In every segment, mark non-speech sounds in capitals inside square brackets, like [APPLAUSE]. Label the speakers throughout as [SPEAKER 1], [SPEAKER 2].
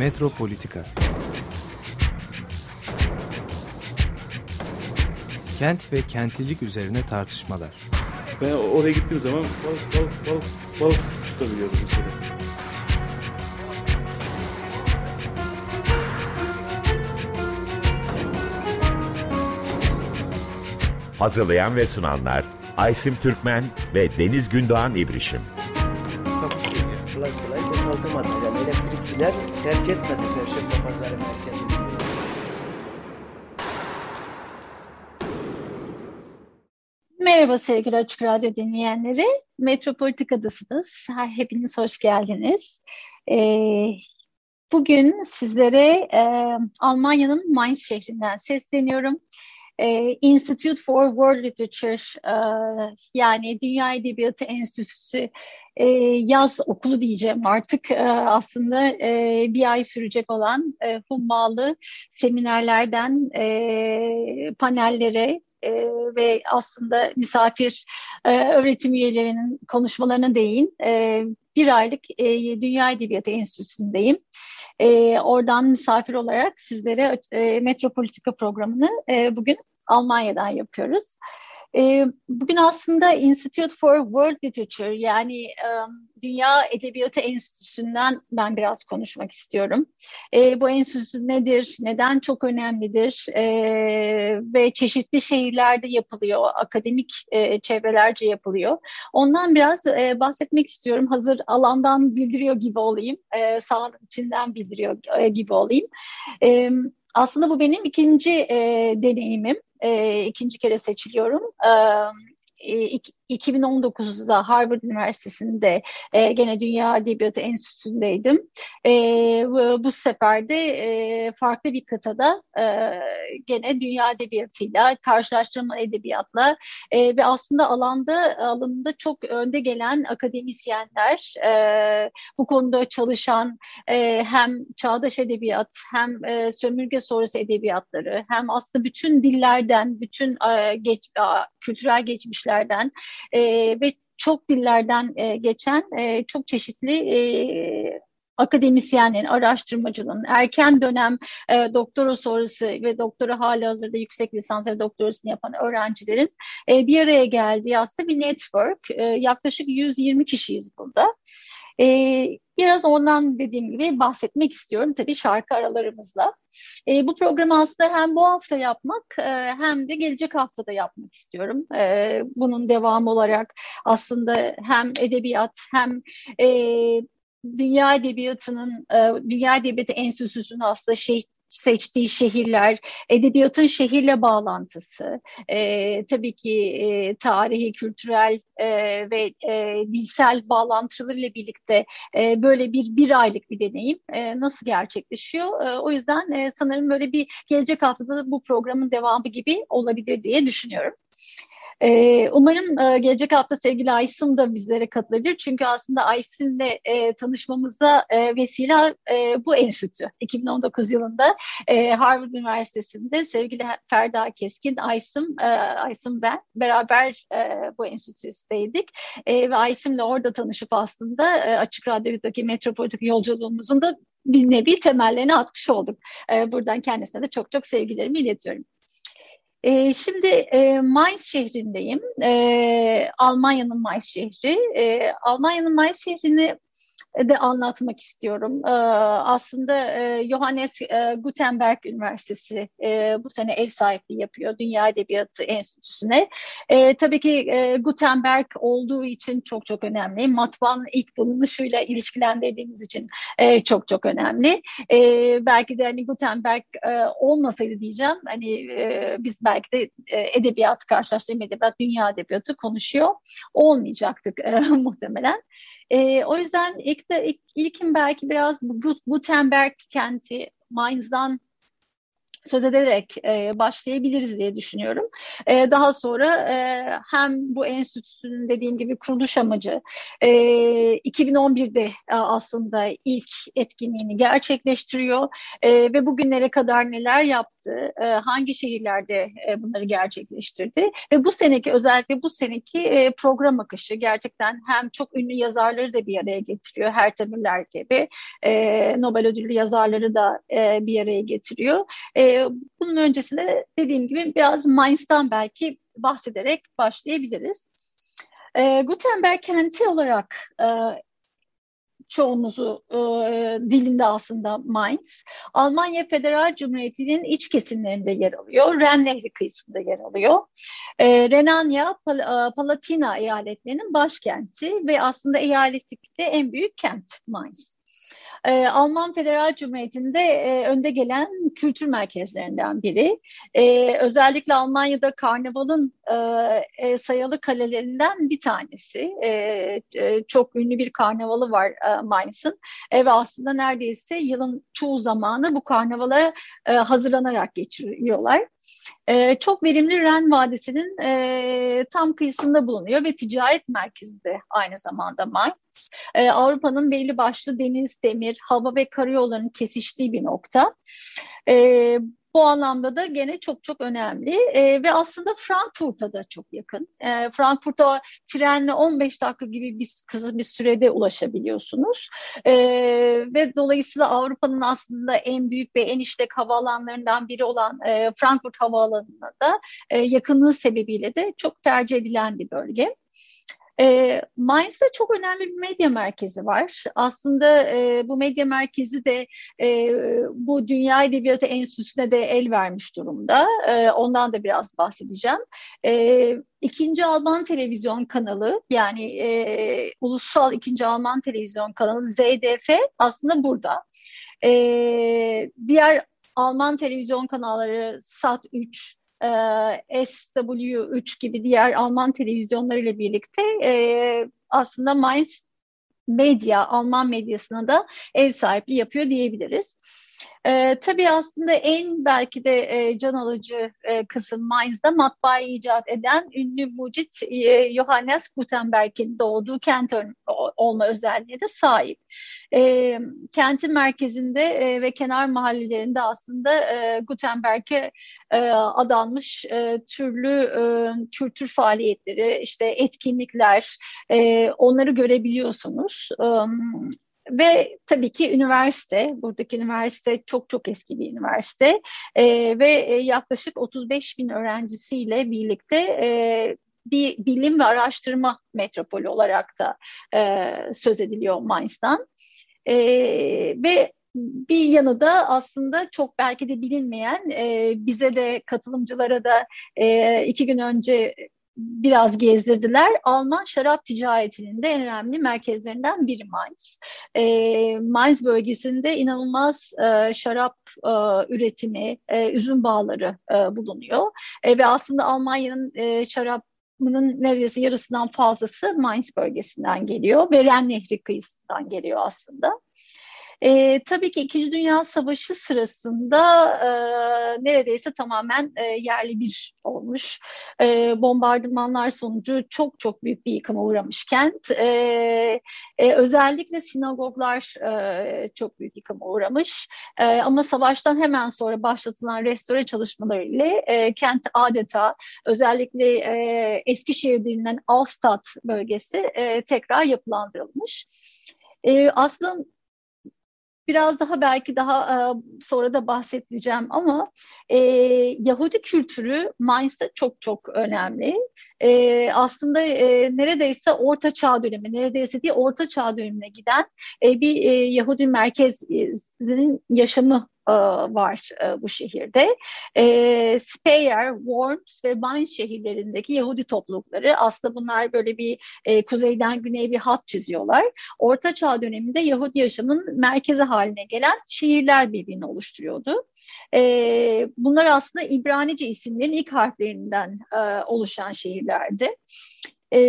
[SPEAKER 1] Metropolitika Kent ve kentlilik üzerine tartışmalar.
[SPEAKER 2] Ben oraya gittiğim zaman balık balık balık balık tutabiliyordum mesela.
[SPEAKER 3] Hazırlayan ve sunanlar Aysim Türkmen ve Deniz Gündoğan İbrişim.
[SPEAKER 4] Terk etmedi Perşembe Pazarı merkezini.
[SPEAKER 5] Merhaba sevgili Açık Radyo dinleyenleri. Metropolitika'dasınız. Hepiniz hoş geldiniz. Ee, bugün sizlere e, Almanya'nın Mainz şehrinden sesleniyorum. E, Institute for World Literature e, yani Dünya Edebiyatı Enstitüsü e, yaz okulu diyeceğim artık e, aslında e, bir ay sürecek olan e, hummalı seminerlerden e, panellere e, ve aslında misafir e, öğretim üyelerinin konuşmalarına değin. E, bir aylık e, Dünya Edebiyatı Enstitüsü'ndeyim. E, oradan misafir olarak sizlere e, Metropolitika programını e, bugün Almanya'dan yapıyoruz. E, bugün aslında Institute for World Literature yani e, Dünya Edebiyatı Enstitüsü'nden ben biraz konuşmak istiyorum. E, bu enstitü nedir, neden çok önemlidir e, ve çeşitli şehirlerde yapılıyor, akademik e, çevrelerce yapılıyor. Ondan biraz e, bahsetmek istiyorum. Hazır alandan bildiriyor gibi olayım, e, içinden bildiriyor e, gibi olayım. Aslında bu benim ikinci e, deneyimim. E, ikinci kere seçiliyorum. E, 2019'da Harvard Üniversitesi'nde e, gene Dünya Edebiyatı Enstitüsü'ndeydim. E, bu, bu sefer de e, farklı bir kıtada e, gene Dünya Edebiyatı'yla, karşılaştırma edebiyatla e, ve aslında alanda alanında çok önde gelen akademisyenler, e, bu konuda çalışan e, hem çağdaş edebiyat hem e, sömürge sonrası edebiyatları hem aslında bütün dillerden, bütün e, geç, a, kültürel geçmişlerden e, ve çok dillerden e, geçen e, çok çeşitli e, akademisyenlerin, araştırmacının, erken dönem e, doktora sonrası ve doktora hali hazırda yüksek lisans ve doktorasını yapan öğrencilerin e, bir araya geldiği aslında bir network. E, yaklaşık 120 kişiyiz burada. E, biraz ondan dediğim gibi bahsetmek istiyorum tabii şarkı aralarımızla. E, bu programı aslında hem bu hafta yapmak e, hem de gelecek haftada yapmak istiyorum. E, bunun devamı olarak aslında hem edebiyat hem e, Dünya Edebiyatı'nın, e, Dünya Edebiyatı Enstitüsü'nün aslında şey, seçtiği şehirler, edebiyatın şehirle bağlantısı, e, tabii ki e, tarihi, kültürel e, ve e, dilsel bağlantılarıyla birlikte e, böyle bir bir aylık bir deneyim e, nasıl gerçekleşiyor? E, o yüzden e, sanırım böyle bir gelecek haftada bu programın devamı gibi olabilir diye düşünüyorum. E, umarım e, gelecek hafta sevgili Aysim da bizlere katılabilir. Çünkü aslında Aysim'le e, tanışmamıza e, vesile e, bu enstitü. 2019 yılında e, Harvard Üniversitesi'nde sevgili Ferda Keskin, Aysim, e, Aysim ben beraber e, bu enstitüsteydik. E, ve Aysim'le orada tanışıp aslında e, Açık Radyo'daki metropolitik yolculuğumuzun da bir nevi temellerini atmış olduk. E, buradan kendisine de çok çok sevgilerimi iletiyorum. E, şimdi e, Mainz şehrindeyim. E, Almanya'nın Mainz şehri. E, Almanya'nın Mainz şehrini de anlatmak istiyorum. Ee, aslında e, Johannes e, Gutenberg Üniversitesi e, bu sene ev sahipliği yapıyor Dünya Edebiyatı Enstitüsü'ne. Tabii ki Gutenberg olduğu için çok çok önemli. Matbaanın ilk bulunuşuyla ilişkilendirdiğimiz için çok çok önemli. Belki de hani Gutenberg olmasaydı diyeceğim. Hani biz belki de edebiyat karşılaştırma edebiyat, dünya edebiyatı konuşuyor olmayacaktık e, [LAUGHS] muhtemelen. E, o yüzden ilk de ilk, ilkin belki biraz Gutenberg kenti Mainz'dan söz ederek e, başlayabiliriz diye düşünüyorum. E, daha sonra e, hem bu enstitüsünün dediğim gibi kuruluş amacı e, 2011'de e, aslında ilk etkinliğini gerçekleştiriyor e, ve bugünlere kadar neler yaptı, e, hangi şehirlerde e, bunları gerçekleştirdi ve bu seneki özellikle bu seneki e, program akışı gerçekten hem çok ünlü yazarları da bir araya getiriyor, her Müller gibi e, Nobel ödüllü yazarları da e, bir araya getiriyor. E, ee, bunun öncesinde dediğim gibi biraz Mainz'dan belki bahsederek başlayabiliriz. E, Gutenberg kenti olarak e, çoğumuzu e, dilinde aslında Mainz. Almanya Federal Cumhuriyeti'nin iç kesimlerinde yer alıyor. Ren Nehri kıyısında yer alıyor. E, Renania Pal Palatina eyaletlerinin başkenti ve aslında eyaletlikte en büyük kent Mainz e, Alman Federal Cumhuriyeti'nde e, önde gelen kültür merkezlerinden biri. E, özellikle Almanya'da karnavalın e, e, sayalı kalelerinden bir tanesi. E, e, çok ünlü bir karnavalı var e, Mainz'ın e, ve aslında neredeyse yılın çoğu zamanı bu karnavala e, hazırlanarak geçiriyorlar. E, çok verimli Ren Vadisi'nin e, tam kıyısında bulunuyor ve ticaret merkezi de aynı zamanda Mainz. E, Avrupa'nın belli başlı deniz, demir, hava ve karayollarının kesiştiği bir nokta. E, bu anlamda da gene çok çok önemli e, ve aslında Frankfurt'a da çok yakın. E, Frankfurt'a trenle 15 dakika gibi bir kısa bir sürede ulaşabiliyorsunuz e, ve dolayısıyla Avrupa'nın aslında en büyük ve en işlek havaalanlarından biri olan e, Frankfurt Havaalanı'na da e, yakınlığı sebebiyle de çok tercih edilen bir bölge. E, Mainz'da çok önemli bir medya merkezi var. Aslında e, bu medya merkezi de e, bu Dünya Edebiyatı Enstitüsü'ne de el vermiş durumda. E, ondan da biraz bahsedeceğim. E, İkinci Alman televizyon kanalı yani e, ulusal ikinci Alman televizyon kanalı ZDF aslında burada. E, diğer Alman televizyon kanalları Sat 3, e, SW3 gibi diğer Alman televizyonlarıyla birlikte e, aslında Mainz medya, Alman medyasına da ev sahipliği yapıyor diyebiliriz. E, tabii aslında en belki de e, can alıcı e, kısım Mainz'da matbaa icat eden ünlü mucit e, Johannes Gutenberg'in doğduğu kent olma özelliğine de sahip. E, kentin merkezinde e, ve kenar mahallelerinde aslında e, Gutenberg'e e, adanmış e, türlü e, kültür faaliyetleri, işte etkinlikler, e, onları görebiliyorsunuz. E, ve tabii ki üniversite, buradaki üniversite çok çok eski bir üniversite e, ve yaklaşık 35 bin öğrencisiyle birlikte e, bir bilim ve araştırma metropolü olarak da e, söz ediliyor Mainz'dan. E, ve bir yanı da aslında çok belki de bilinmeyen e, bize de katılımcılara da e, iki gün önce biraz gezdirdiler. Alman şarap ticaretinin de en önemli merkezlerinden biri Mainz. E, Mainz bölgesinde inanılmaz e, şarap e, üretimi, e, üzüm bağları e, bulunuyor. E, ve aslında Almanya'nın e, şarap bunun neredeyse yarısından fazlası Mainz bölgesinden geliyor ve Ren Nehri kıyısından geliyor aslında. E, tabii ki İkinci Dünya Savaşı sırasında e, neredeyse tamamen e, yerli bir olmuş. E, bombardımanlar sonucu çok çok büyük bir yıkıma uğramış kent. E, e, özellikle sinagoglar e, çok büyük yıkıma uğramış. E, ama savaştan hemen sonra başlatılan restore çalışmaları ile e, kent adeta özellikle e, Eskişehir denilen Alstat bölgesi e, tekrar yapılandırılmış. E, aslında biraz daha belki daha e, sonra da bahsedeceğim ama e, Yahudi kültürü Mainz'da çok çok önemli. E, aslında e, neredeyse Orta Çağ dönemi, neredeyse değil Orta Çağ dönemine giden e, bir e, Yahudi merkezinin yaşamı e, var e, bu şehirde. E, Speyer, Worms ve Mainz şehirlerindeki Yahudi toplulukları aslında bunlar böyle bir kuzeyden güneye bir hat çiziyorlar. Orta Çağ döneminde Yahudi yaşamın merkezi haline gelen şehirler birbirini oluşturuyordu. bunlar aslında İbranice isimlerin ilk harflerinden oluşan şehirlerdi. E,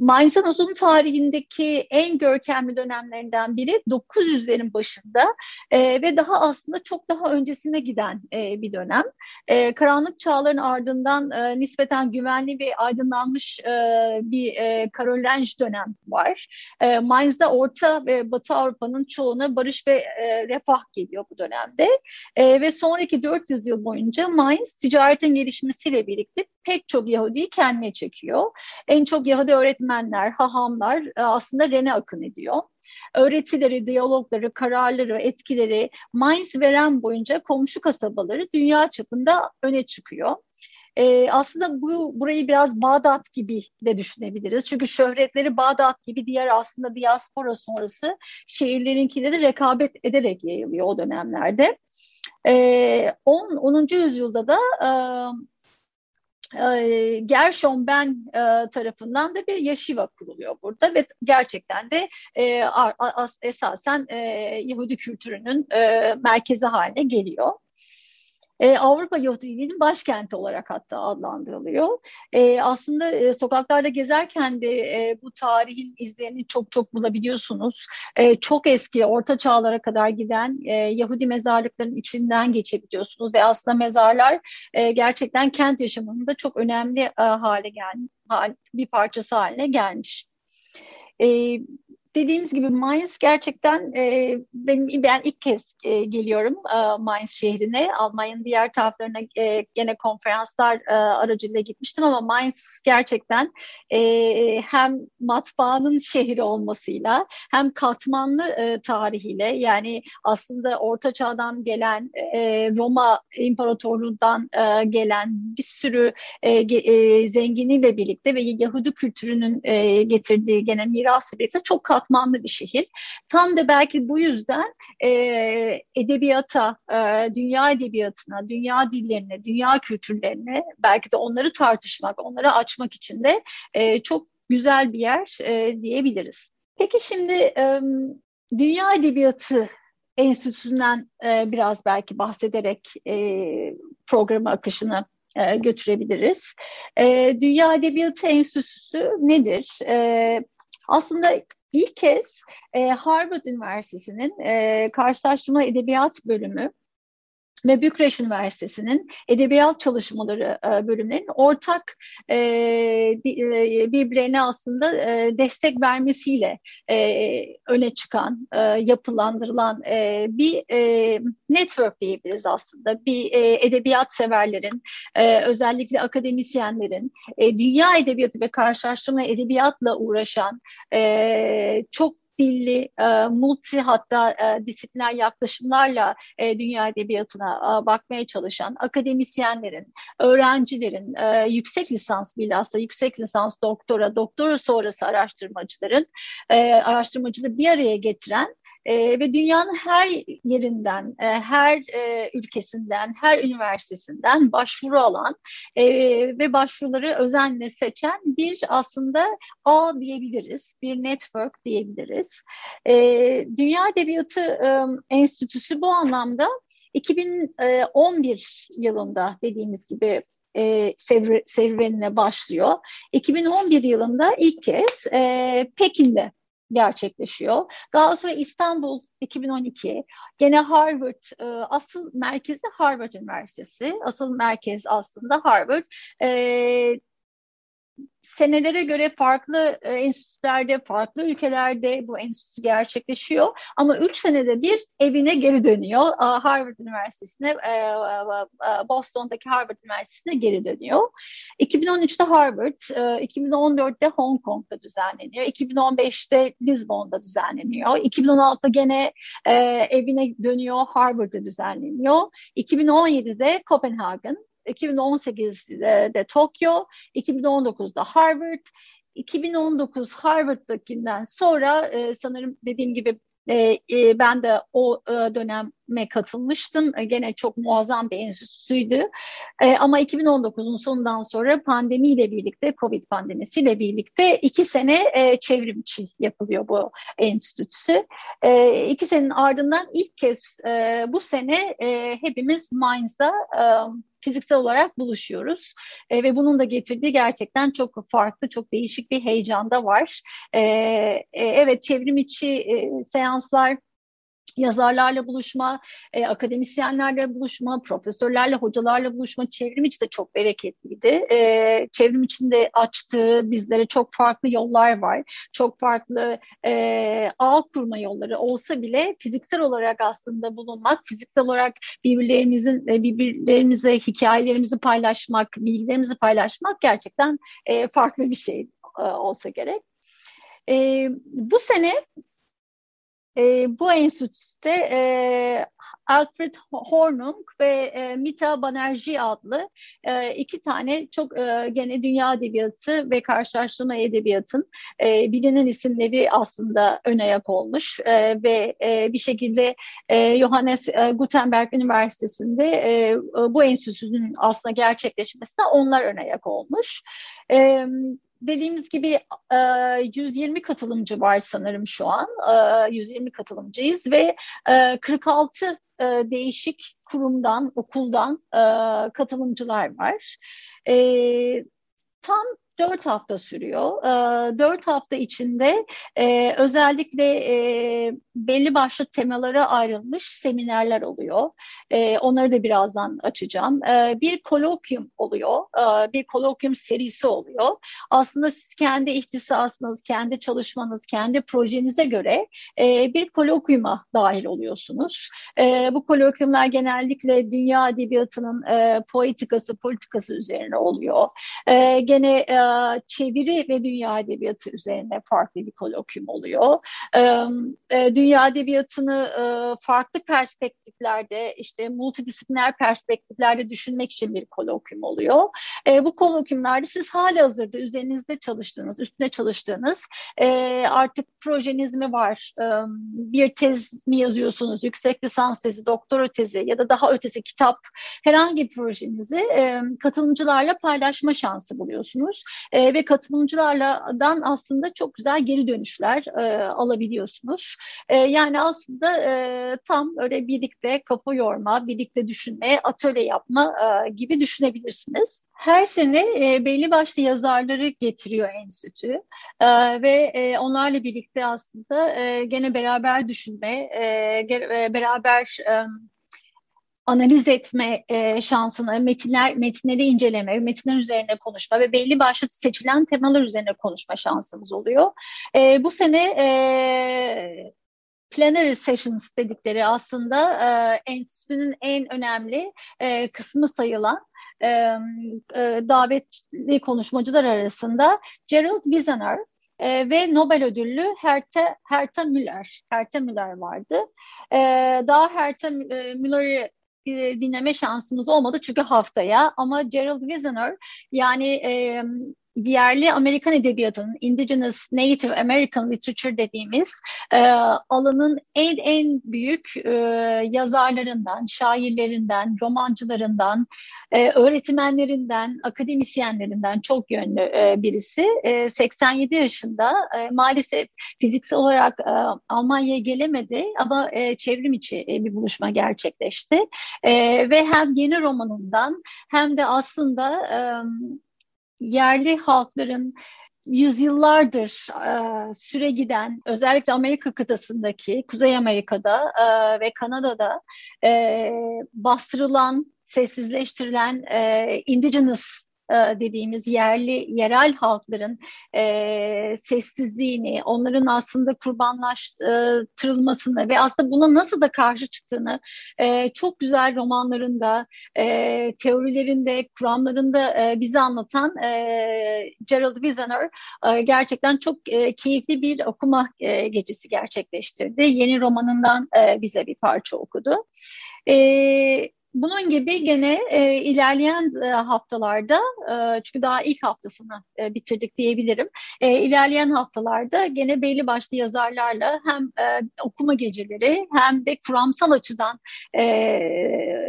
[SPEAKER 5] Mainz'ın uzun tarihindeki en görkemli dönemlerinden biri 900'lerin başında e, ve daha aslında çok daha öncesine giden e, bir dönem. E, karanlık çağların ardından e, nispeten güvenli ve aydınlanmış e, bir e, Karolinj dönem var. E, Mainz'da Orta ve Batı Avrupa'nın çoğuna barış ve e, refah geliyor bu dönemde. E, ve sonraki 400 yıl boyunca Mainz ticaretin gelişmesiyle birlikte pek çok Yahudi'yi kendine çekiyor. En çok Yahudi öğretmenler, hahamlar e, aslında Rene akın ediyor. Öğretileri, diyalogları, kararları, etkileri Mainz veren boyunca komşu kasabaları dünya çapında öne çıkıyor. ee, aslında bu burayı biraz Bağdat gibi de düşünebiliriz. Çünkü şöhretleri Bağdat gibi diğer aslında diaspora sonrası şehirlerinkiyle de rekabet ederek yayılıyor o dönemlerde. Ee, 10. 10. yüzyılda da e, e, Gershon Ben e, tarafından da bir yaşiva kuruluyor burada ve gerçekten de e, as, esasen e, Yahudi kültürünün merkezi haline geliyor e, Avrupa Yahudiliğinin başkenti olarak hatta adlandırılıyor. E, aslında e, sokaklarda gezerken de e, bu tarihin izlerini çok çok bulabiliyorsunuz. E, çok eski orta çağlara kadar giden e, Yahudi mezarlıklarının içinden geçebiliyorsunuz ve aslında mezarlar e, gerçekten kent yaşamının da çok önemli e, hale gelmiş, bir parçası haline gelmiş. E, dediğimiz gibi Mainz gerçekten e, benim ben ilk kez e, geliyorum e, Mainz şehrine. Almanya'nın diğer taraflarına e, gene konferanslar e, aracılığıyla gitmiştim ama Mainz gerçekten e, hem matbaanın şehri olmasıyla hem katmanlı e, tarihiyle yani aslında Orta Çağ'dan gelen e, Roma İmparatorluğu'ndan e, gelen bir sürü e, e, zenginiyle birlikte ve Yahudi kültürünün e, getirdiği gene mirası birlikte çok katmanlı katmanlı bir şehir. Tam da belki bu yüzden e, edebiyata, e, dünya edebiyatına, dünya dillerine, dünya kültürlerine belki de onları tartışmak, onları açmak için de e, çok güzel bir yer e, diyebiliriz. Peki şimdi e, dünya edebiyatı enstitüsünden e, biraz belki bahsederek e, programı akışını e, götürebiliriz. E, Dünya Edebiyatı Enstitüsü nedir? E, aslında ilk kez e, Harvard Üniversitesi'nin e, karşılaştırma edebiyat bölümü ve Bükreş Üniversitesi'nin edebiyat çalışmaları e, bölümlerinin ortak e, e, birbirlerine aslında destek vermesiyle öne çıkan, yapılandırılan bir network diyebiliriz aslında. Bir edebiyat severlerin, özellikle akademisyenlerin, dünya edebiyatı ve karşılaştırma edebiyatla uğraşan çok dilli, e, multi hatta e, disipliner yaklaşımlarla e, dünya edebiyatına e, bakmaya çalışan akademisyenlerin, öğrencilerin, e, yüksek lisans bilhassa yüksek lisans doktora, doktora sonrası araştırmacıların e, araştırmacılığı bir araya getiren e, ve dünyanın her yerinden, e, her e, ülkesinden, her üniversitesinden başvuru alan e, ve başvuruları özenle seçen bir aslında ağ diyebiliriz, bir network diyebiliriz. E, Dünya Edebiyatı e, Enstitüsü bu anlamda 2011 yılında dediğimiz gibi e, serüvenine başlıyor. 2011 yılında ilk kez e, Pekin'de gerçekleşiyor. Daha sonra İstanbul 2012, gene Harvard, e, asıl merkezi Harvard Üniversitesi, asıl merkez aslında Harvard. E, senelere göre farklı e, enstitülerde, farklı ülkelerde bu enstitü gerçekleşiyor. Ama üç senede bir evine geri dönüyor. Harvard Üniversitesi'ne, e, e, Boston'daki Harvard Üniversitesi'ne geri dönüyor. 2013'te Harvard, 2014'te Hong Kong'da düzenleniyor. 2015'te Lisbon'da düzenleniyor. 2016'da gene evine dönüyor, Harvard'da düzenleniyor. 2017'de Kopenhagen, 2018'de Tokyo, 2019'da Harvard, 2019 Harvard'dakinden sonra e, sanırım dediğim gibi e, e, ben de o e, dönem me katılmıştım. E, gene çok muazzam bir enstitüsüydü. E, ama 2019'un sonundan sonra pandemiyle birlikte, Covid pandemisiyle birlikte iki sene e, çevrim içi yapılıyor bu enstitüsü. E, iki senenin ardından ilk kez e, bu sene hepimiz Mainz'da fiziksel olarak buluşuyoruz. E, ve bunun da getirdiği gerçekten çok farklı, çok değişik bir heyecan da var. E, e, evet çevrim içi e, seanslar yazarlarla buluşma, e, akademisyenlerle buluşma, profesörlerle, hocalarla buluşma çevrim içi de çok bereketliydi. E, çevrim içinde açtığı bizlere çok farklı yollar var. Çok farklı e, ağ kurma yolları olsa bile fiziksel olarak aslında bulunmak, fiziksel olarak birbirlerimizin e, birbirlerimize hikayelerimizi paylaşmak, bilgilerimizi paylaşmak gerçekten e, farklı bir şey e, olsa gerek. E, bu sene e, bu enstitüde e, Alfred Hornung ve e, Mita Banerjee adlı e, iki tane çok e, gene dünya edebiyatı ve karşılaştırma edebiyatın e, bilinen isimleri aslında ön ayak olmuş e, ve e, bir şekilde e, Johannes e, Gutenberg Üniversitesi'nde e, bu enstitünün aslında gerçekleşmesine onlar ön ayak olmuş. E, dediğimiz gibi 120 e, katılımcı var sanırım şu an. 120 e, katılımcıyız ve 46 e, değişik kurumdan, okuldan katılımcılar var. Tam dört hafta sürüyor. E, dört hafta içinde e, özellikle e, belli başlı temalara ayrılmış seminerler oluyor. E, onları da birazdan açacağım. Bir kolokyum oluyor. Bir kolokyum serisi oluyor. Aslında siz kendi ihtisasınız, kendi çalışmanız, kendi projenize göre bir kolokyuma dahil oluyorsunuz. Bu kolokyumlar genellikle dünya edebiyatının poetikası, politikası üzerine oluyor. Gene e, çeviri ve dünya edebiyatı üzerine farklı bir kolokyum oluyor. E, dünya edebiyatını e, farklı perspektiflerde, işte multidisipliner perspektiflerde düşünmek için bir kolokyum oluyor. E, bu kolokyumlarda siz hali hazırda üzerinizde çalıştığınız, üstüne çalıştığınız artık projeniz mi var, bir tez mi yazıyorsunuz, yüksek lisans tezi, doktora tezi ya da daha ötesi kitap, herhangi bir projenizi katılımcılarla paylaşma şansı buluyorsunuz e, ve katılımcılardan aslında çok güzel geri dönüşler e, alabiliyorsunuz. E, yani aslında e, tam öyle birlikte kafa yorma, birlikte düşünme, atölye yapma e, gibi düşünebilirsiniz. Her sene e, belli başlı yazarları getiriyor enstitü e, ve e, onlarla birlikte aslında e, gene beraber düşünme, e, e beraber e, analiz etme e, şansını, metinler metinleri inceleme, metinler üzerine konuşma ve belli başlı seçilen temalar üzerine konuşma şansımız oluyor. E, bu sene e, plenary sessions dedikleri aslında e, enstitünün en önemli e, kısmı sayılan e, e, davetli konuşmacılar arasında Gerald Wiesener e, ve Nobel ödüllü Herta, Herta Müller, Herta Müller vardı. E, daha Herta e, Müller'i dinleme şansımız olmadı çünkü haftaya. Ama Gerald Wiesner yani e, yerli Amerikan edebiyatının, Indigenous Native American Literature dediğimiz e, alanın en en büyük e, yazarlarından, şairlerinden, romancılarından, e, öğretmenlerinden, akademisyenlerinden çok yönlü e, birisi. E, 87 yaşında e, maalesef fiziksel olarak e, Almanya'ya gelemedi ama e, çevrim içi e, bir buluşma gerçekleşti. E, ve hem yeni romanından hem de aslında e, yerli halkların yüzyıllardır e, süre giden özellikle Amerika kıtasındaki Kuzey Amerika'da e, ve Kanada'da e, bastırılan, sessizleştirilen e, indigenous dediğimiz yerli yerel halkların e, sessizliğini, onların aslında kurbanlaştırılmasını ve aslında buna nasıl da karşı çıktığını e, çok güzel romanlarında, e, teorilerinde, kuramlarında e, bize anlatan e, Gerald Wiesner e, gerçekten çok e, keyifli bir okuma e, gecesi gerçekleştirdi. Yeni romanından e, bize bir parça okudu. E, bunun gibi gene e, ilerleyen e, haftalarda, e, çünkü daha ilk haftasını e, bitirdik diyebilirim. E, ilerleyen haftalarda gene belli başlı yazarlarla hem e, okuma geceleri hem de kuramsal açıdan e,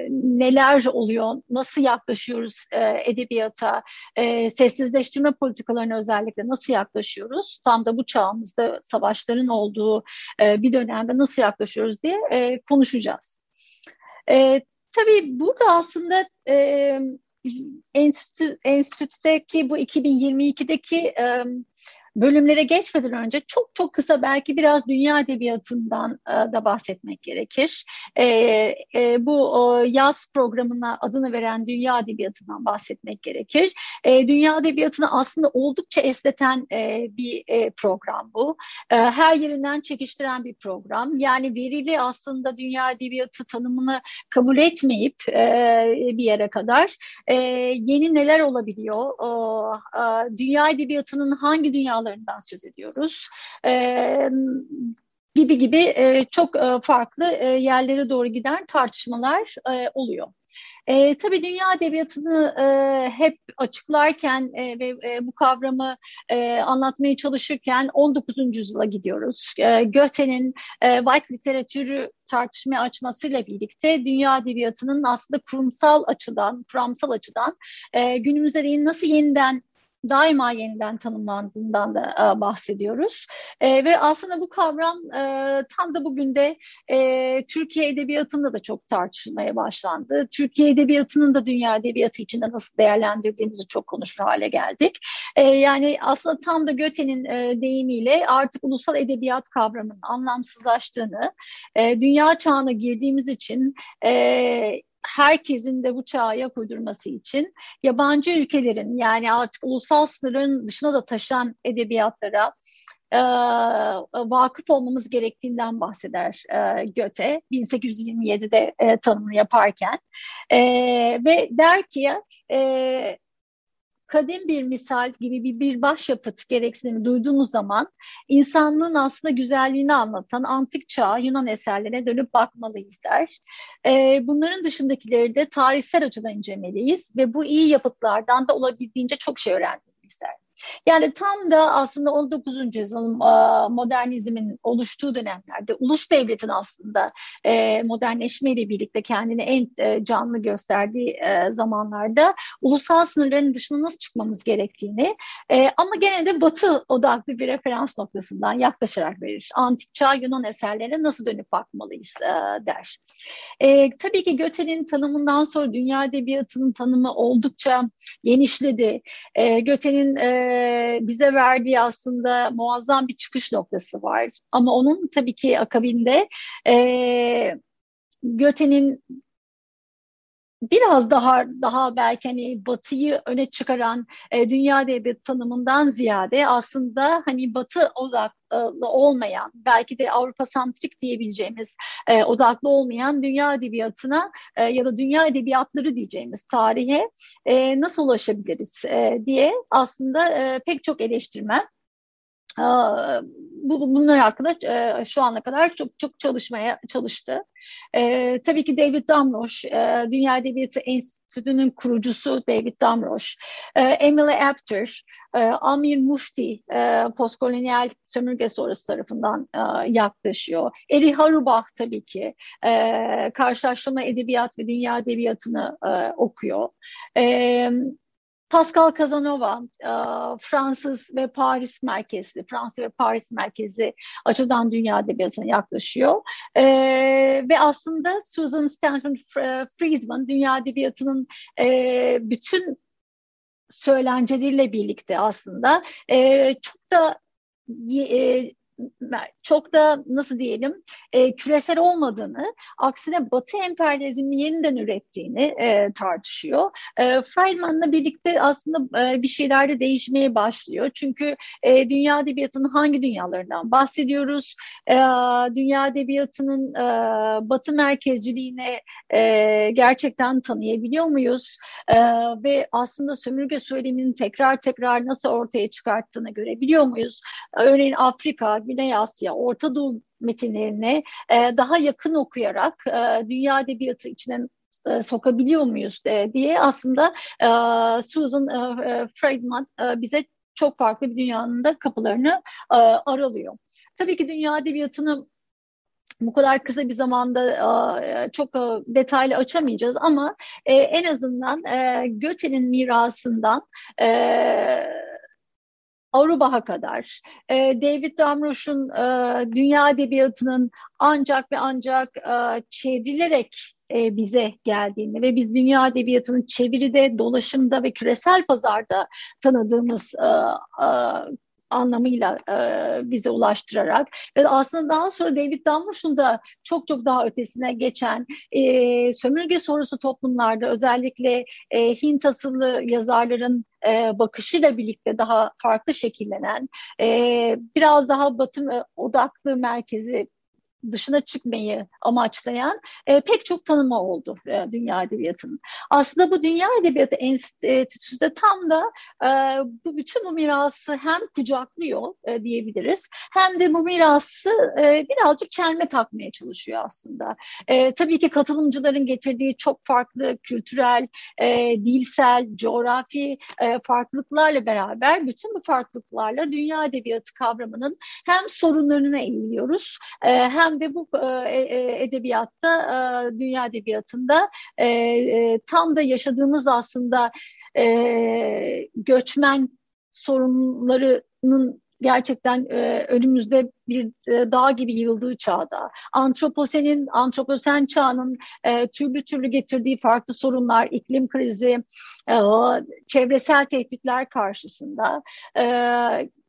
[SPEAKER 5] neler oluyor, nasıl yaklaşıyoruz e, edebiyata, e, sessizleştirme politikalarına özellikle nasıl yaklaşıyoruz, tam da bu çağımızda savaşların olduğu e, bir dönemde nasıl yaklaşıyoruz diye e, konuşacağız. E, tabii burada aslında e, enstitü, enstitüdeki bu 2022'deki e, bölümlere geçmeden önce çok çok kısa belki biraz dünya edebiyatından e, da bahsetmek gerekir. E, e, bu yaz programına adını veren dünya edebiyatından bahsetmek gerekir. Dünya edebiyatını aslında oldukça esneten bir program bu. Her yerinden çekiştiren bir program. Yani verili aslında dünya edebiyatı tanımını kabul etmeyip bir yere kadar yeni neler olabiliyor? Dünya edebiyatının hangi dünya dünyalarından söz ediyoruz. E, gibi gibi e, çok e, farklı e, yerlere doğru giden tartışmalar e, oluyor. E, tabii dünya edebiyatını e, hep açıklarken e, ve e, bu kavramı e, anlatmaya çalışırken 19. yüzyıla gidiyoruz. E, Goethe'nin e, White literatürü tartışmaya açmasıyla birlikte dünya edebiyatının aslında kurumsal açıdan, kuramsal açıdan e, günümüzde değil nasıl yeniden daima yeniden tanımlandığından da e, bahsediyoruz. E, ve aslında bu kavram e, tam da bugün de e, Türkiye Edebiyatı'nda da çok tartışılmaya başlandı. Türkiye Edebiyatı'nın da dünya edebiyatı içinde nasıl değerlendirdiğimizi çok konuşur hale geldik. E, yani aslında tam da Göte'nin e, deyimiyle artık ulusal edebiyat kavramının anlamsızlaştığını, e, dünya çağına girdiğimiz için e, herkesin de bu çağa ayak uydurması için yabancı ülkelerin yani artık ulusal sınırın dışına da taşan edebiyatlara e, vakıf olmamız gerektiğinden bahseder e, Göte 1827'de e, tanımını yaparken. E, ve der ki e, kadim bir misal gibi bir, bir başyapıt gereksinimi duyduğumuz zaman insanlığın aslında güzelliğini anlatan antik çağ Yunan eserlerine dönüp bakmalıyız der. E, bunların dışındakileri de tarihsel açıdan incelemeliyiz ve bu iyi yapıtlardan da olabildiğince çok şey öğrenmeliyiz der. Yani tam da aslında 19. yüzyılın modernizmin oluştuğu dönemlerde ulus devletin aslında e, modernleşmeyle birlikte kendini en e, canlı gösterdiği e, zamanlarda ulusal sınırların dışına nasıl çıkmamız gerektiğini ama gene de batı odaklı bir referans noktasından yaklaşarak verir. Antik çağ Yunan eserlerine nasıl dönüp bakmalıyız der. Tabii ki Göte'nin tanımından sonra dünya edebiyatının tanımı oldukça genişledi. Göte'nin bize verdiği aslında muazzam bir çıkış noktası var. Ama onun tabii ki akabinde e, Göte'nin biraz daha daha belki hani Batı'yı öne çıkaran e, dünya edebiyatı tanımından ziyade aslında hani Batı odaklı olmayan belki de Avrupa santrik diyebileceğimiz e, odaklı olmayan dünya edebiyatına e, ya da dünya edebiyatları diyeceğimiz tarihe e, nasıl ulaşabiliriz e, diye aslında e, pek çok eleştirmen bunlar hakkında e, şu ana kadar çok çok çalışmaya çalıştı. E, tabii ki David Damrosch, e, Dünya Edebiyatı Enstitüsü'nün kurucusu David Damrosch, Emily Apter, Amir Mufti, e, postkolonyal sömürge sonrası tarafından yaklaşıyor. Eri Harubach tabii ki e, karşılaştırma edebiyat ve dünya edebiyatını okuyor. Pascal Casanova, e, Fransız ve Paris merkezli, Fransa ve Paris merkezli açıdan dünya edebiyatına yaklaşıyor. E, ve aslında Susan Stanton Friedman dünya edebiyatının e, bütün söylenceleriyle birlikte aslında çok da çok da nasıl diyelim e, küresel olmadığını, aksine Batı emperyalizmi yeniden ürettiğini e, tartışıyor. E, Friedman'la birlikte aslında e, bir şeyler de değişmeye başlıyor. Çünkü e, dünya edebiyatının hangi dünyalarından bahsediyoruz? E, dünya edebiyatının e, Batı merkezciliğine e, gerçekten tanıyabiliyor muyuz? E, ve aslında sömürge söyleminin tekrar tekrar nasıl ortaya çıkarttığını görebiliyor muyuz? Örneğin Afrika, Güney Asya, Orta Doğu metinlerini e, daha yakın okuyarak e, dünya edebiyatı içine e, sokabiliyor muyuz e, diye aslında e, Susan Friedman bize çok farklı bir dünyanın da kapılarını aralıyor. Tabii ki dünya edebiyatını bu kadar kısa bir zamanda çok detaylı açamayacağız ama en azından Göte'nin mirasından Avrupa'ya kadar, David Damrosch'un dünya edebiyatının ancak ve ancak çevrilerek bize geldiğini ve biz dünya edebiyatının çeviride, dolaşımda ve küresel pazarda tanıdığımız anlamıyla e, bize ulaştırarak ve aslında daha sonra David Dunbar'ın da çok çok daha ötesine geçen e, sömürge sorusu toplumlarda özellikle e, Hint asıllı yazarların e, bakışıyla birlikte daha farklı şekillenen, e, biraz daha batı odaklı merkezi dışına çıkmayı amaçlayan e, pek çok tanıma oldu e, dünya edebiyatının. Aslında bu dünya edebiyatı enstitüsü de tam da e, bu bütün bu mirası hem kucaklıyor e, diyebiliriz hem de bu mirası e, birazcık çelme takmaya çalışıyor aslında. E, tabii ki katılımcıların getirdiği çok farklı kültürel, e, dilsel, coğrafi e, farklılıklarla beraber bütün bu farklılıklarla dünya edebiyatı kavramının hem sorunlarına eğiliyoruz e, hem hem de bu e, e, edebiyatta, e, dünya edebiyatında tam da yaşadığımız aslında göçmen sorunlarının gerçekten önümüzde bir dağ gibi yığıldığı çağda, antroposenin, antroposen çağının türlü türlü getirdiği farklı sorunlar, iklim krizi, çevresel tehditler karşısında,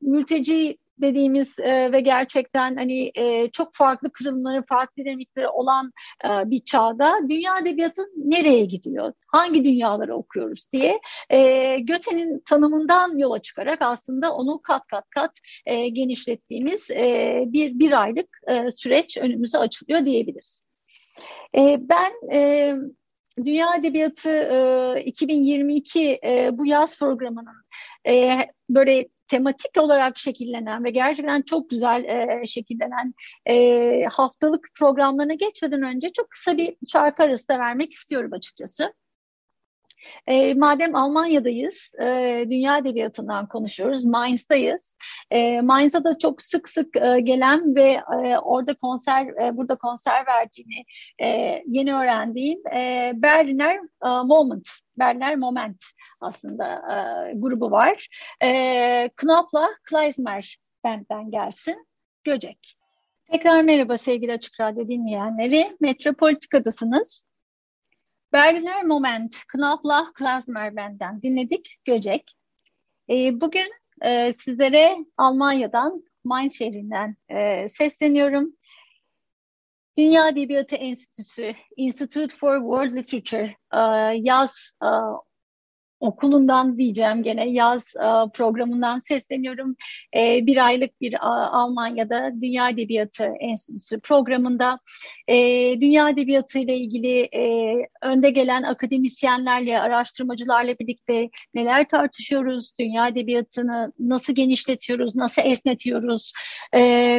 [SPEAKER 5] mülteci dediğimiz e, ve gerçekten hani e, çok farklı kırılımları, farklı dinamikleri olan e, bir çağda dünya edebiyatı nereye gidiyor? Hangi dünyaları okuyoruz diye e, Göte'nin tanımından yola çıkarak aslında onu kat kat kat e, genişlettiğimiz e, bir bir aylık e, süreç önümüze açılıyor diyebiliriz. E, ben e, Dünya Edebiyatı e, 2022 e, bu yaz programının e, böyle tematik olarak şekillenen ve gerçekten çok güzel e, şekillenen e, haftalık programlarına geçmeden önce çok kısa bir şarkı arası da vermek istiyorum açıkçası. E, madem Almanya'dayız, e, dünya edebiyatından konuşuyoruz, Mainz'dayız. E, Mainz'a da çok sık sık e, gelen ve e, orada konser, e, burada konser verdiğini e, yeni öğrendiğim e, Berliner e, Moment, Berliner Moment aslında e, grubu var. E, Knopf'la Kleismer benden gelsin, Göcek. Tekrar merhaba sevgili Açık Radyo dinleyenleri. Metropolitika'dasınız. Berliner Moment, Knopfler Klasmerben'den dinledik Göcek. E, bugün e, sizlere Almanya'dan, Mainz şehrinden e, sesleniyorum. Dünya Edebiyatı Enstitüsü, Institute for World Literature e, yaz e, okulundan diyeceğim gene. Yaz e, programından sesleniyorum. E, bir aylık bir Almanya'da Dünya Edebiyatı Enstitüsü programında e, Dünya Edebiyatı ile ilgili önde gelen akademisyenlerle, araştırmacılarla birlikte neler tartışıyoruz, Dünya Edebiyatı'nı nasıl genişletiyoruz, nasıl esnetiyoruz?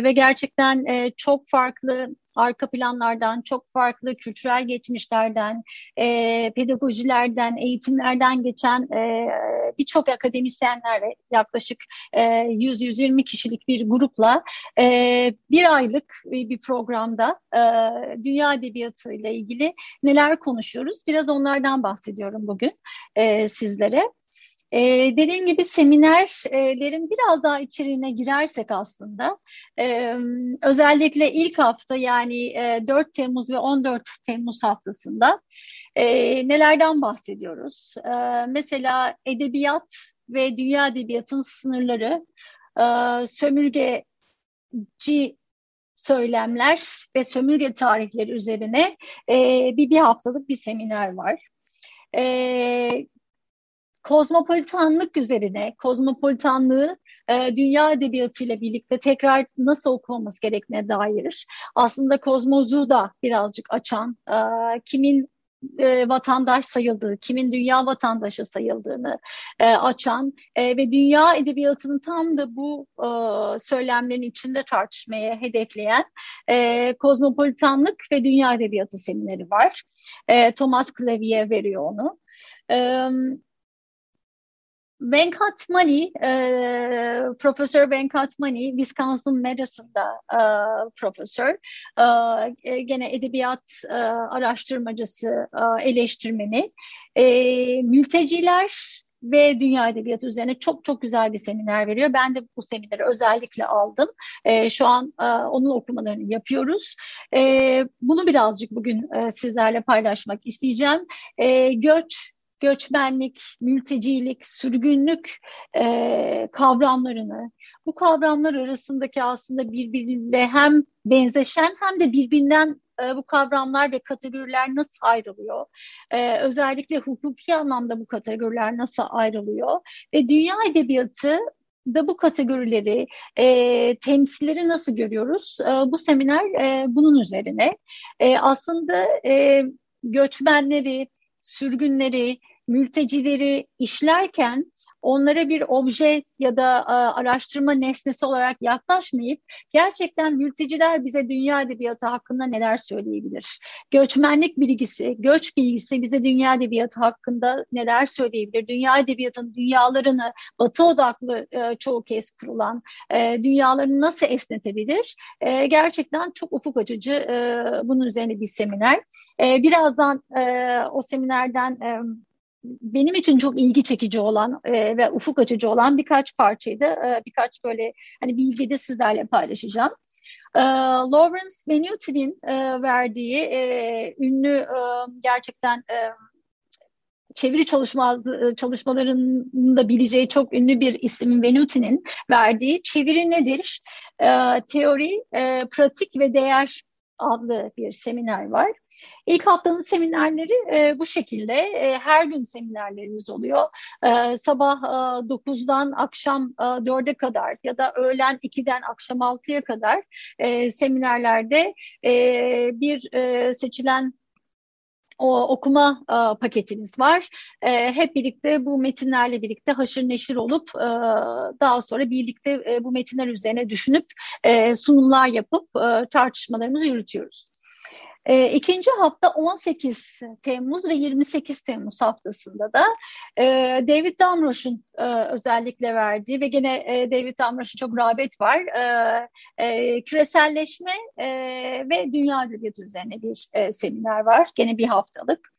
[SPEAKER 5] Ve gerçekten çok farklı arka planlardan, çok farklı kültürel geçmişlerden, e, pedagojilerden, eğitimlerden geçen e, birçok akademisyenlerle yaklaşık e, 100-120 kişilik bir grupla e, bir aylık bir programda e, dünya edebiyatı ile ilgili neler konuşuyoruz? Biraz onlardan bahsediyorum bugün e, sizlere. Ee, dediğim gibi seminerlerin biraz daha içeriğine girersek aslında e, özellikle ilk hafta yani e, 4 Temmuz ve 14 Temmuz haftasında e, nelerden bahsediyoruz? E, mesela edebiyat ve dünya edebiyatın sınırları, e, sömürgeci söylemler ve sömürge tarihleri üzerine e, bir, bir haftalık bir seminer var. E, kozmopolitanlık üzerine, kozmopolitanlığı e, dünya edebiyatıyla birlikte tekrar nasıl okumamız gerektiğine dair aslında kozmozu da birazcık açan, e, kimin e, vatandaş sayıldığı, kimin dünya vatandaşı sayıldığını e, açan e, ve dünya edebiyatının tam da bu e, söylemlerin içinde tartışmaya hedefleyen e, kozmopolitanlık ve dünya edebiyatı semineri var. E, Thomas Clavier veriyor onu. E, Venkatmani, e, Profesör Venkatmani, Wisconsin Madison'da e, profesör. E, gene edebiyat e, araştırmacısı, e, eleştirmeni. E, mülteciler ve dünya edebiyatı üzerine çok çok güzel bir seminer veriyor. Ben de bu semineri özellikle aldım. E, şu an e, onun okumalarını yapıyoruz. E, bunu birazcık bugün e, sizlerle paylaşmak isteyeceğim. E, göç göçmenlik, mültecilik, sürgünlük e, kavramlarını, bu kavramlar arasındaki aslında birbiriyle hem benzeşen hem de birbirinden e, bu kavramlar ve kategoriler nasıl ayrılıyor? E, özellikle hukuki anlamda bu kategoriler nasıl ayrılıyor? Ve dünya edebiyatı da bu kategorileri, e, temsilleri nasıl görüyoruz? E, bu seminer e, bunun üzerine. E, aslında e, göçmenleri, sürgünleri, mültecileri işlerken onlara bir obje ya da e, araştırma nesnesi olarak yaklaşmayıp gerçekten mülteciler bize dünya edebiyatı hakkında neler söyleyebilir? Göçmenlik bilgisi, göç bilgisi bize dünya edebiyatı hakkında neler söyleyebilir? Dünya edebiyatının dünyalarını batı odaklı e, çoğu kez kurulan e, dünyalarını nasıl esnetebilir? E, gerçekten çok ufuk açıcı e, bunun üzerine bir seminer. E, birazdan e, o seminerden e, benim için çok ilgi çekici olan e, ve ufuk açıcı olan birkaç parçayı da e, birkaç böyle hani bilgi de sizlerle paylaşacağım. E, Lawrence Venutin'in e, verdiği e, ünlü e, gerçekten e, çeviri çalışma, e, çalışmalarında bileceği çok ünlü bir isim Venutin'in verdiği çeviri nedir? E, teori, e, pratik ve değer adlı bir seminer var. İlk haftanın seminerleri e, bu şekilde. E, her gün seminerlerimiz oluyor. E, sabah e, 9'dan akşam e, 4'e kadar ya da öğlen 2'den akşam 6'ya kadar e, seminerlerde e, bir e, seçilen o okuma e, paketimiz var. E, hep birlikte bu metinlerle birlikte haşır neşir olup e, daha sonra birlikte e, bu metinler üzerine düşünüp e, sunumlar yapıp e, tartışmalarımızı yürütüyoruz. E, ikinci hafta 18 Temmuz ve 28 Temmuz haftasında da e, David Damroş'un e, özellikle verdiği ve gene e, David Damroş'un çok rağbet var. E, e, küreselleşme e, ve dünya edebiyatı üzerine bir e, seminer var. Gene bir haftalık.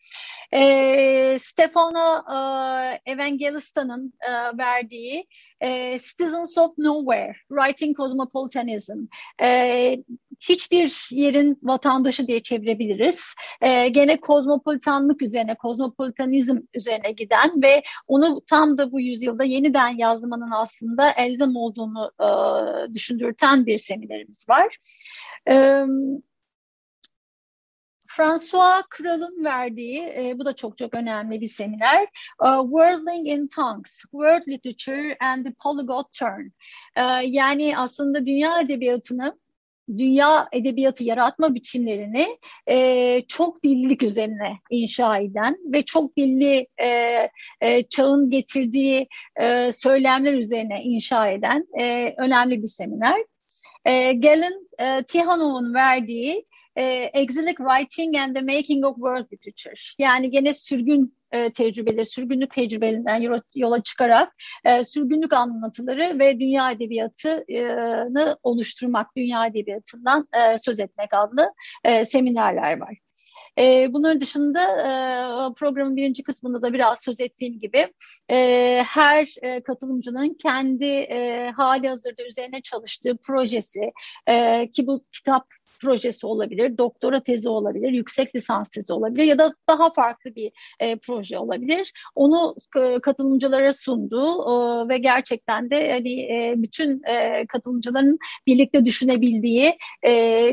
[SPEAKER 5] E, Stefano e, Evangelista'nın e, verdiği e, Citizens of Nowhere, Writing Cosmopolitanism, e, hiçbir yerin vatandaşı diye çevirebiliriz. E, gene kozmopolitanlık üzerine, kozmopolitanizm üzerine giden ve onu tam da bu yüzyılda yeniden yazmanın aslında elzem olduğunu e, düşündürten bir seminerimiz var. Evet. François Kral'ın verdiği, e, bu da çok çok önemli bir seminer, uh, Worldling in Tongues, World Literature and the Polyglot Turn. Uh, yani aslında dünya edebiyatını dünya edebiyatı yaratma biçimlerini e, çok dillilik üzerine inşa eden ve çok dilli e, e, çağın getirdiği e, söylemler üzerine inşa eden e, önemli bir seminer. E, Galen e, Tihanov'un verdiği e, Exilic Writing and the Making of World Literature. Yani gene sürgün e, tecrübeleri, sürgünlük tecrübelerinden yola, çıkarak e, sürgünlük anlatıları ve dünya edebiyatını oluşturmak, dünya edebiyatından e, söz etmek adlı e, seminerler var. E, bunların dışında e, programın birinci kısmında da biraz söz ettiğim gibi e, her e, katılımcının kendi e, hali hazırda üzerine çalıştığı projesi e, ki bu kitap projesi olabilir, doktora tezi olabilir, yüksek lisans tezi olabilir ya da daha farklı bir e, proje olabilir. Onu e, katılımcılara sundu e, ve gerçekten de hani e, bütün e, katılımcıların birlikte düşünebildiği e,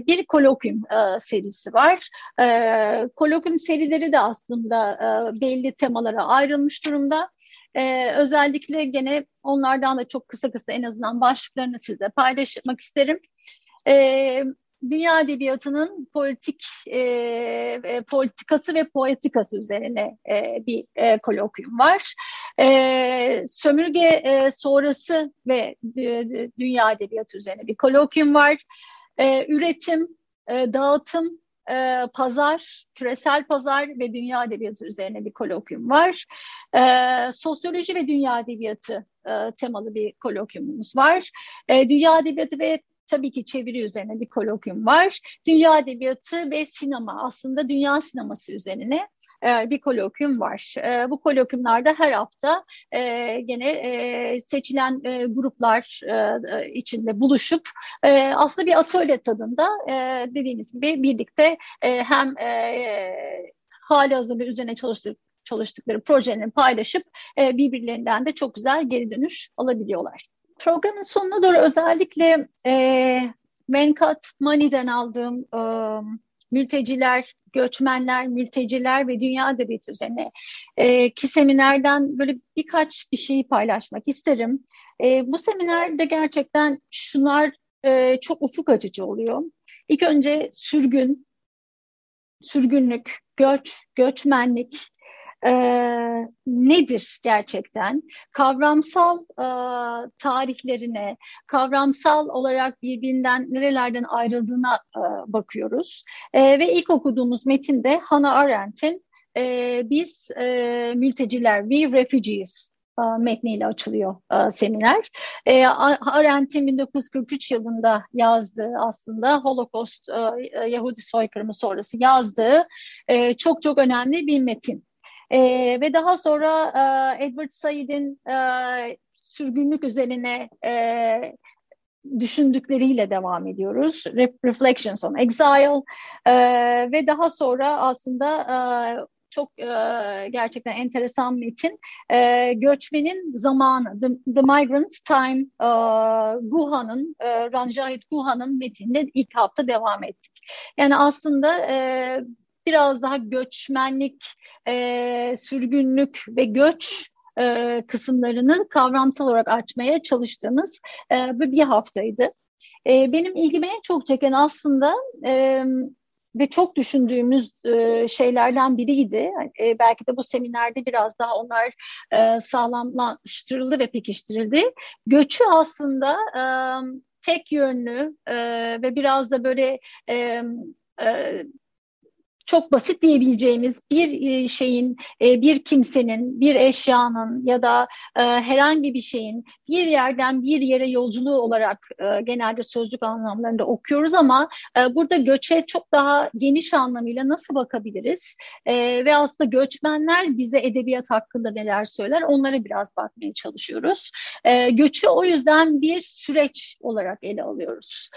[SPEAKER 5] bir kolokvium e, serisi var. E, kolokvium serileri de aslında e, belli temalara ayrılmış durumda. Ee, özellikle gene onlardan da çok kısa kısa en azından başlıklarını size paylaşmak isterim. Ee, dünya edebiyatının politik e, politikası ve poetikası üzerine e, bir e, kolokviyum var. E, sömürge e, sonrası ve e, dünya edebiyatı üzerine bir kolokviyum var. E, üretim, e, dağıtım, e, pazar, küresel pazar ve dünya edebiyatı üzerine bir kolokviyum var. E, sosyoloji ve dünya edebiyatı e, temalı bir kolokviyumumuz var. E, dünya edebiyatı ve tabii ki çeviri üzerine bir kolokviyum var. Dünya edebiyatı ve sinema aslında dünya sineması üzerine e, bir kolokviyum var. E, bu kolokviyumlarda her hafta e, gene seçilen gruplar içinde buluşup aslında bir atölye tadında dediğimiz gibi birlikte hem hali hazırda üzerine çalıştık çalıştıkları projelerini paylaşıp birbirlerinden de çok güzel geri dönüş alabiliyorlar. Programın sonuna doğru özellikle e, Venkat Mani'den aldığım e, mülteciler, göçmenler, mülteciler ve dünya edebiyatı üzerine e, ki seminerden böyle birkaç bir şeyi paylaşmak isterim. E, bu seminerde gerçekten şunlar e, çok ufuk açıcı oluyor. İlk önce sürgün, sürgünlük, göç, göçmenlik, e, nedir gerçekten? Kavramsal e, tarihlerine, kavramsal olarak birbirinden nerelerden ayrıldığına e, bakıyoruz. E, ve ilk okuduğumuz metinde Hannah Arendt'in e, Biz e, Mülteciler, We Refugees e, metniyle açılıyor e, seminer. E, Arendt'in 1943 yılında yazdığı aslında Holocaust, e, Yahudi soykırımı sonrası yazdığı e, çok çok önemli bir metin. E, ve daha sonra e, Edward Said'in e, sürgünlük üzerine e, düşündükleriyle devam ediyoruz. Reflections on Exile e, ve daha sonra aslında e, çok e, gerçekten enteresan metin. E, göçmenin zamanı, The, The Migrant's Time, e, Guha'nın, e, Ranjahit Guha'nın metinine ilk hafta devam ettik. Yani aslında e, biraz daha göçmenlik, e, sürgünlük ve göç e, kısımlarını kavramsal olarak açmaya çalıştığımız e, bir haftaydı. E, benim ilgimi en çok çeken aslında e, ve çok düşündüğümüz e, şeylerden biriydi. E, belki de bu seminerde biraz daha onlar e, sağlamlaştırıldı ve pekiştirildi. Göçü aslında e, tek yönlü e, ve biraz da böyle e, e, çok basit diyebileceğimiz bir e, şeyin, e, bir kimsenin, bir eşyanın ya da e, herhangi bir şeyin bir yerden bir yere yolculuğu olarak genelde sözlük anlamlarında okuyoruz ama burada göçe çok daha geniş anlamıyla nasıl bakabiliriz? Ve aslında göçmenler bize edebiyat hakkında neler söyler onlara biraz bakmaya çalışıyoruz. Göçü o yüzden bir süreç olarak ele alıyoruz.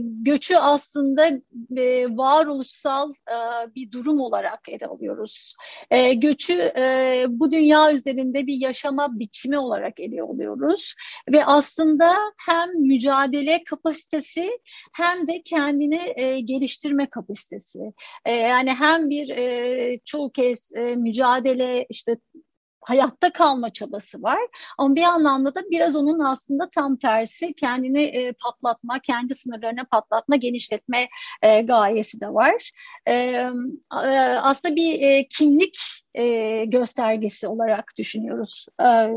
[SPEAKER 5] Göçü aslında varoluşsal e, bir durum olarak ele alıyoruz. E, göçü e, bu dünya üzerinde bir yaşama biçimi olarak ele alıyoruz. Ve aslında hem mücadele kapasitesi hem de kendini geliştirme kapasitesi. yani hem bir çoğu kez mücadele işte hayatta kalma çabası var. Ama bir anlamda da biraz onun aslında tam tersi kendini e, patlatma, kendi sınırlarını patlatma, genişletme e, gayesi de var. E, e, aslında bir e, kimlik e, göstergesi olarak düşünüyoruz e,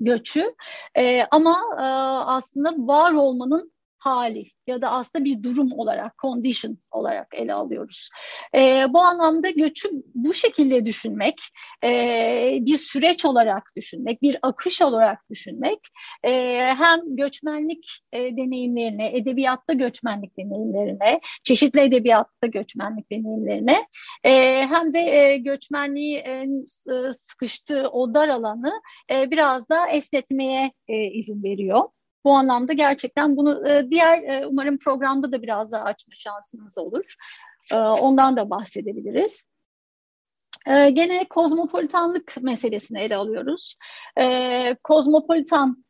[SPEAKER 5] göçü. E, ama e, aslında var olmanın hali ya da aslında bir durum olarak, condition olarak ele alıyoruz. E, bu anlamda göçü bu şekilde düşünmek, e, bir süreç olarak düşünmek, bir akış olarak düşünmek e, hem göçmenlik e, deneyimlerine, edebiyatta göçmenlik deneyimlerine, çeşitli edebiyatta göçmenlik deneyimlerine e, hem de e, göçmenliği e, sıkıştığı o dar alanı e, biraz da esnetmeye e, izin veriyor. Bu anlamda gerçekten bunu e, diğer e, umarım programda da biraz daha açma şansımız olur. E, ondan da bahsedebiliriz. Gene kozmopolitanlık meselesini ele alıyoruz. Kozmopolitan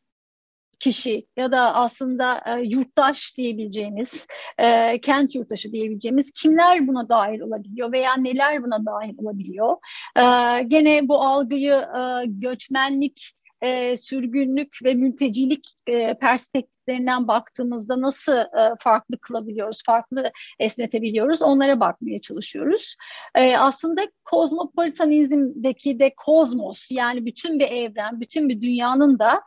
[SPEAKER 5] kişi ya da aslında e, yurttaş diyebileceğimiz, e, kent yurttaşı diyebileceğimiz kimler buna dahil olabiliyor veya neler buna dahil olabiliyor? E, gene bu algıyı e, göçmenlik e, sürgünlük ve mültecilik e, perspektiflerinden baktığımızda nasıl e, farklı kılabiliyoruz, farklı esnetebiliyoruz onlara bakmaya çalışıyoruz. E, aslında kozmopolitanizmdeki de kozmos yani bütün bir evren, bütün bir dünyanın da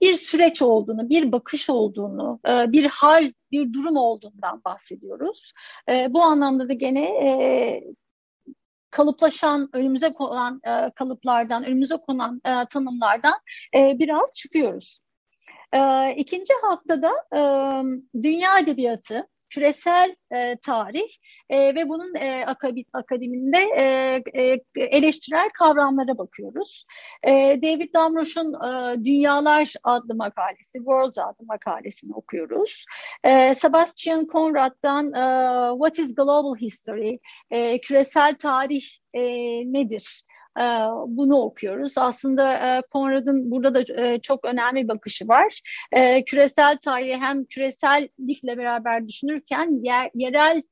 [SPEAKER 5] bir süreç olduğunu, bir bakış olduğunu, e, bir hal, bir durum olduğundan bahsediyoruz. E, bu anlamda da gene e, kalıplaşan, önümüze konan kalıplardan, önümüze konan tanımlardan biraz çıkıyoruz. İkinci haftada dünya edebiyatı, küresel e, tarih e, ve bunun e, akademinde e, e, eleştirel kavramlara bakıyoruz. E, David Damrosch'un e, Dünyalar adlı makalesi, Worlds adlı makalesini okuyoruz. E, Sebastian Conrad'dan e, What is Global History, e, küresel tarih e, nedir? Ee, bunu okuyoruz. Aslında e, Conrad'ın burada da e, çok önemli bir bakışı var. E, küresel tarihi hem küresellikle beraber düşünürken yer, yerel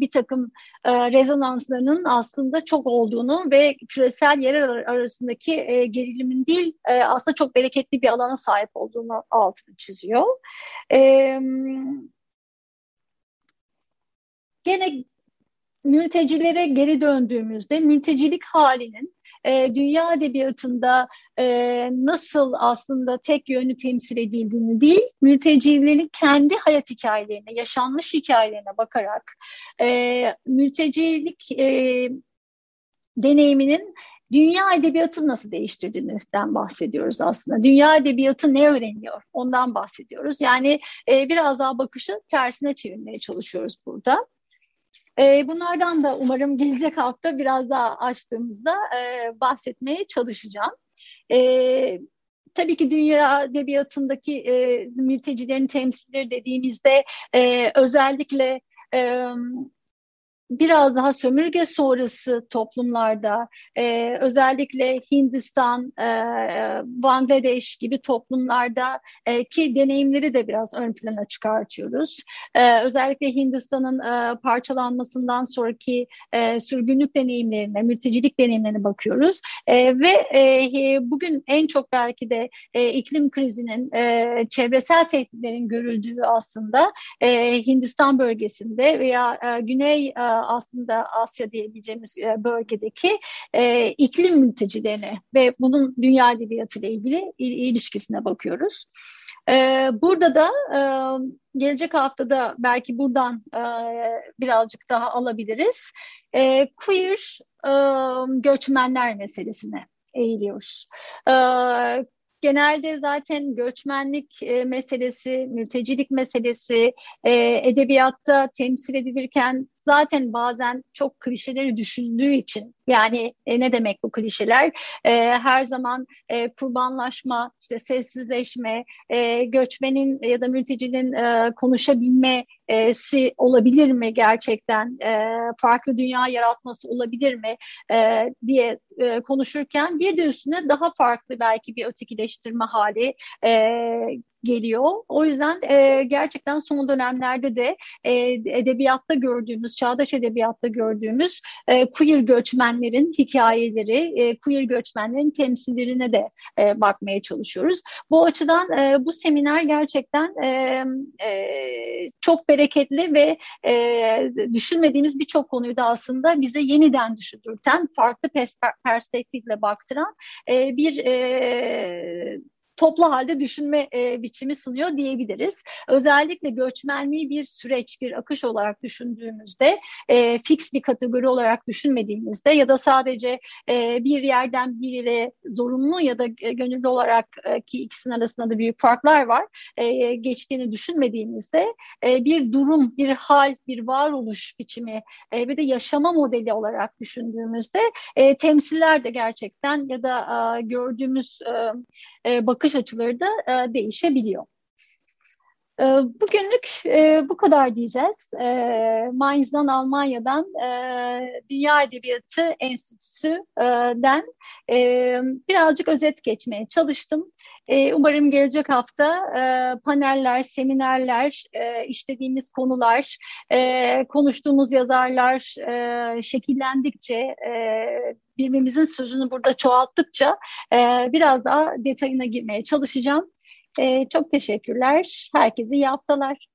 [SPEAKER 5] bir takım rezonanslarının aslında çok olduğunu ve küresel yerel arasındaki gerilimin değil aslında çok bereketli bir alana sahip olduğunu altını çiziyor. Gene mültecilere geri döndüğümüzde mültecilik halinin e, dünya edebiyatında e, nasıl aslında tek yönlü temsil edildiğini değil, mültecilerin kendi hayat hikayelerine, yaşanmış hikayelerine bakarak e, mültecilik e, deneyiminin dünya edebiyatını nasıl değiştirdiğinizden bahsediyoruz aslında. Dünya edebiyatı ne öğreniyor? Ondan bahsediyoruz. Yani e, biraz daha bakışı tersine çevirmeye çalışıyoruz burada. E, bunlardan da umarım gelecek hafta biraz daha açtığımızda e, bahsetmeye çalışacağım. E, tabii ki dünya edebiyatındaki e, mültecilerin temsilleri dediğimizde e, özellikle biraz daha sömürge sonrası toplumlarda e, özellikle Hindistan, e, Bangladeş gibi toplumlarda e, ki deneyimleri de biraz ön plana çıkartıyoruz. E, özellikle Hindistan'ın e, parçalanmasından sonraki e, sürgünlük deneyimlerine, mültecilik deneyimlerine bakıyoruz. E, ve e, bugün en çok belki de e, iklim krizinin, e, çevresel tehditlerin görüldüğü aslında e, Hindistan bölgesinde veya e, Güney e, aslında Asya diyebileceğimiz e, bölgedeki e, iklim mültecilerine ve bunun dünya edebiyatı ile ilgili ilişkisine bakıyoruz. E, burada da gelecek haftada belki buradan birazcık daha alabiliriz. Queer göçmenler meselesine eğiliyoruz. Genelde zaten göçmenlik meselesi, mültecilik meselesi edebiyatta temsil edilirken zaten bazen çok klişeleri düşündüğü için yani e, ne demek bu klişeler? E, her zaman e, kurbanlaşma, işte sessizleşme, e, göçmenin ya da mültecinin e, konuşabilmesi olabilir mi gerçekten? E, farklı dünya yaratması olabilir mi e, diye e, konuşurken bir de üstüne daha farklı belki bir ötekileştirme hali e, geliyor. O yüzden e, gerçekten son dönemlerde de e, edebiyatta gördüğümüz, çağdaş edebiyatta gördüğümüz e, queer göçmenlerin hikayeleri, e, queer göçmenlerin temsillerine de e, bakmaya çalışıyoruz. Bu açıdan e, bu seminer gerçekten e, e, çok bereketli ve e, düşünmediğimiz birçok konuyu da aslında bize yeniden düşündürten, farklı perspektifle baktıran e, bir e, toplu halde düşünme e, biçimi sunuyor diyebiliriz. Özellikle göçmenliği bir süreç, bir akış olarak düşündüğümüzde, e, fix bir kategori olarak düşünmediğimizde ya da sadece e, bir yerden bir yere zorunlu ya da gönüllü olarak e, ki ikisinin arasında da büyük farklar var, e, geçtiğini düşünmediğimizde e, bir durum, bir hal, bir varoluş biçimi e, ve de yaşama modeli olarak düşündüğümüzde e, temsiller de gerçekten ya da e, gördüğümüz e, e, bakış açıları da e, değişebiliyor. E, bugünlük e, bu kadar diyeceğiz. E, Mainz'dan, Almanya'dan e, Dünya Edebiyatı Enstitüsü'den e, birazcık özet geçmeye çalıştım. E, umarım gelecek hafta e, paneller, seminerler, e, işlediğimiz konular, e, konuştuğumuz yazarlar e, şekillendikçe, e, birbirimizin sözünü burada çoğalttıkça biraz daha detayına girmeye çalışacağım. Çok teşekkürler. Herkese iyi haftalar.